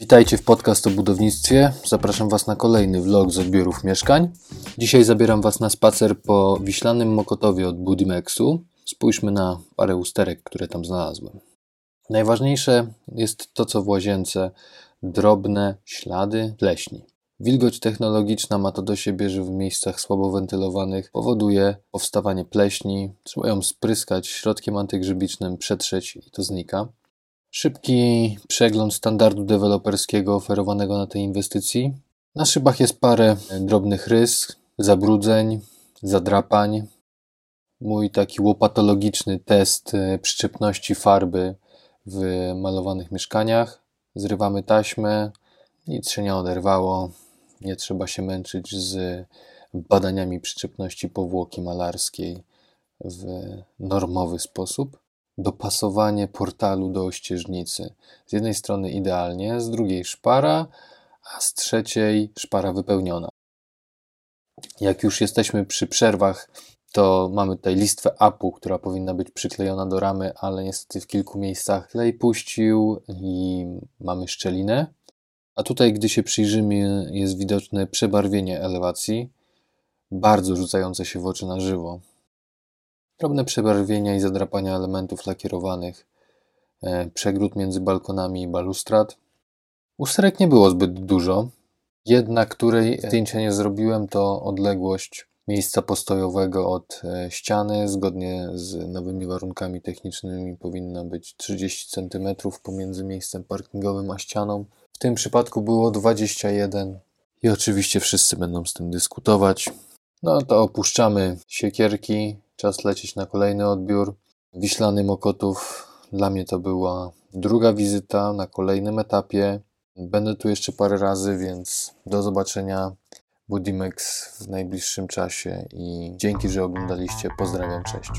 Witajcie w podcast o budownictwie. Zapraszam Was na kolejny vlog z odbiorów mieszkań. Dzisiaj zabieram Was na spacer po wiślanym Mokotowie od Budimexu. Spójrzmy na parę usterek, które tam znalazłem. Najważniejsze jest to, co w łazience drobne ślady pleśni. Wilgoć technologiczna ma to do siebie, że w miejscach słabo wentylowanych powoduje powstawanie pleśni. Trzeba ją spryskać środkiem antygrzybicznym, przetrzeć i to znika. Szybki przegląd standardu deweloperskiego oferowanego na tej inwestycji. Na szybach jest parę drobnych rys, zabrudzeń, zadrapań. Mój taki łopatologiczny test e, przyczepności farby w malowanych mieszkaniach. Zrywamy taśmę, nic się nie oderwało. Nie trzeba się męczyć z badaniami przyczepności powłoki malarskiej w normowy sposób dopasowanie portalu do ościeżnicy. Z jednej strony idealnie, z drugiej szpara, a z trzeciej szpara wypełniona. Jak już jesteśmy przy przerwach, to mamy tutaj listwę APU, która powinna być przyklejona do ramy, ale niestety w kilku miejscach klej puścił i mamy szczelinę. A tutaj, gdy się przyjrzymy, jest widoczne przebarwienie elewacji, bardzo rzucające się w oczy na żywo. Drobne przebarwienia i zadrapania elementów lakierowanych, e, przegród między balkonami i balustrad. Usterek nie było zbyt dużo. Jedna, której zdjęcia nie zrobiłem, to odległość miejsca postojowego od e, ściany. Zgodnie z nowymi warunkami technicznymi powinna być 30 cm pomiędzy miejscem parkingowym a ścianą. W tym przypadku było 21 i oczywiście wszyscy będą z tym dyskutować. No to opuszczamy siekierki, Czas lecieć na kolejny odbiór. Wiślany Mokotów dla mnie to była druga wizyta na kolejnym etapie. Będę tu jeszcze parę razy, więc do zobaczenia Budimex w najbliższym czasie i dzięki, że oglądaliście. Pozdrawiam, cześć.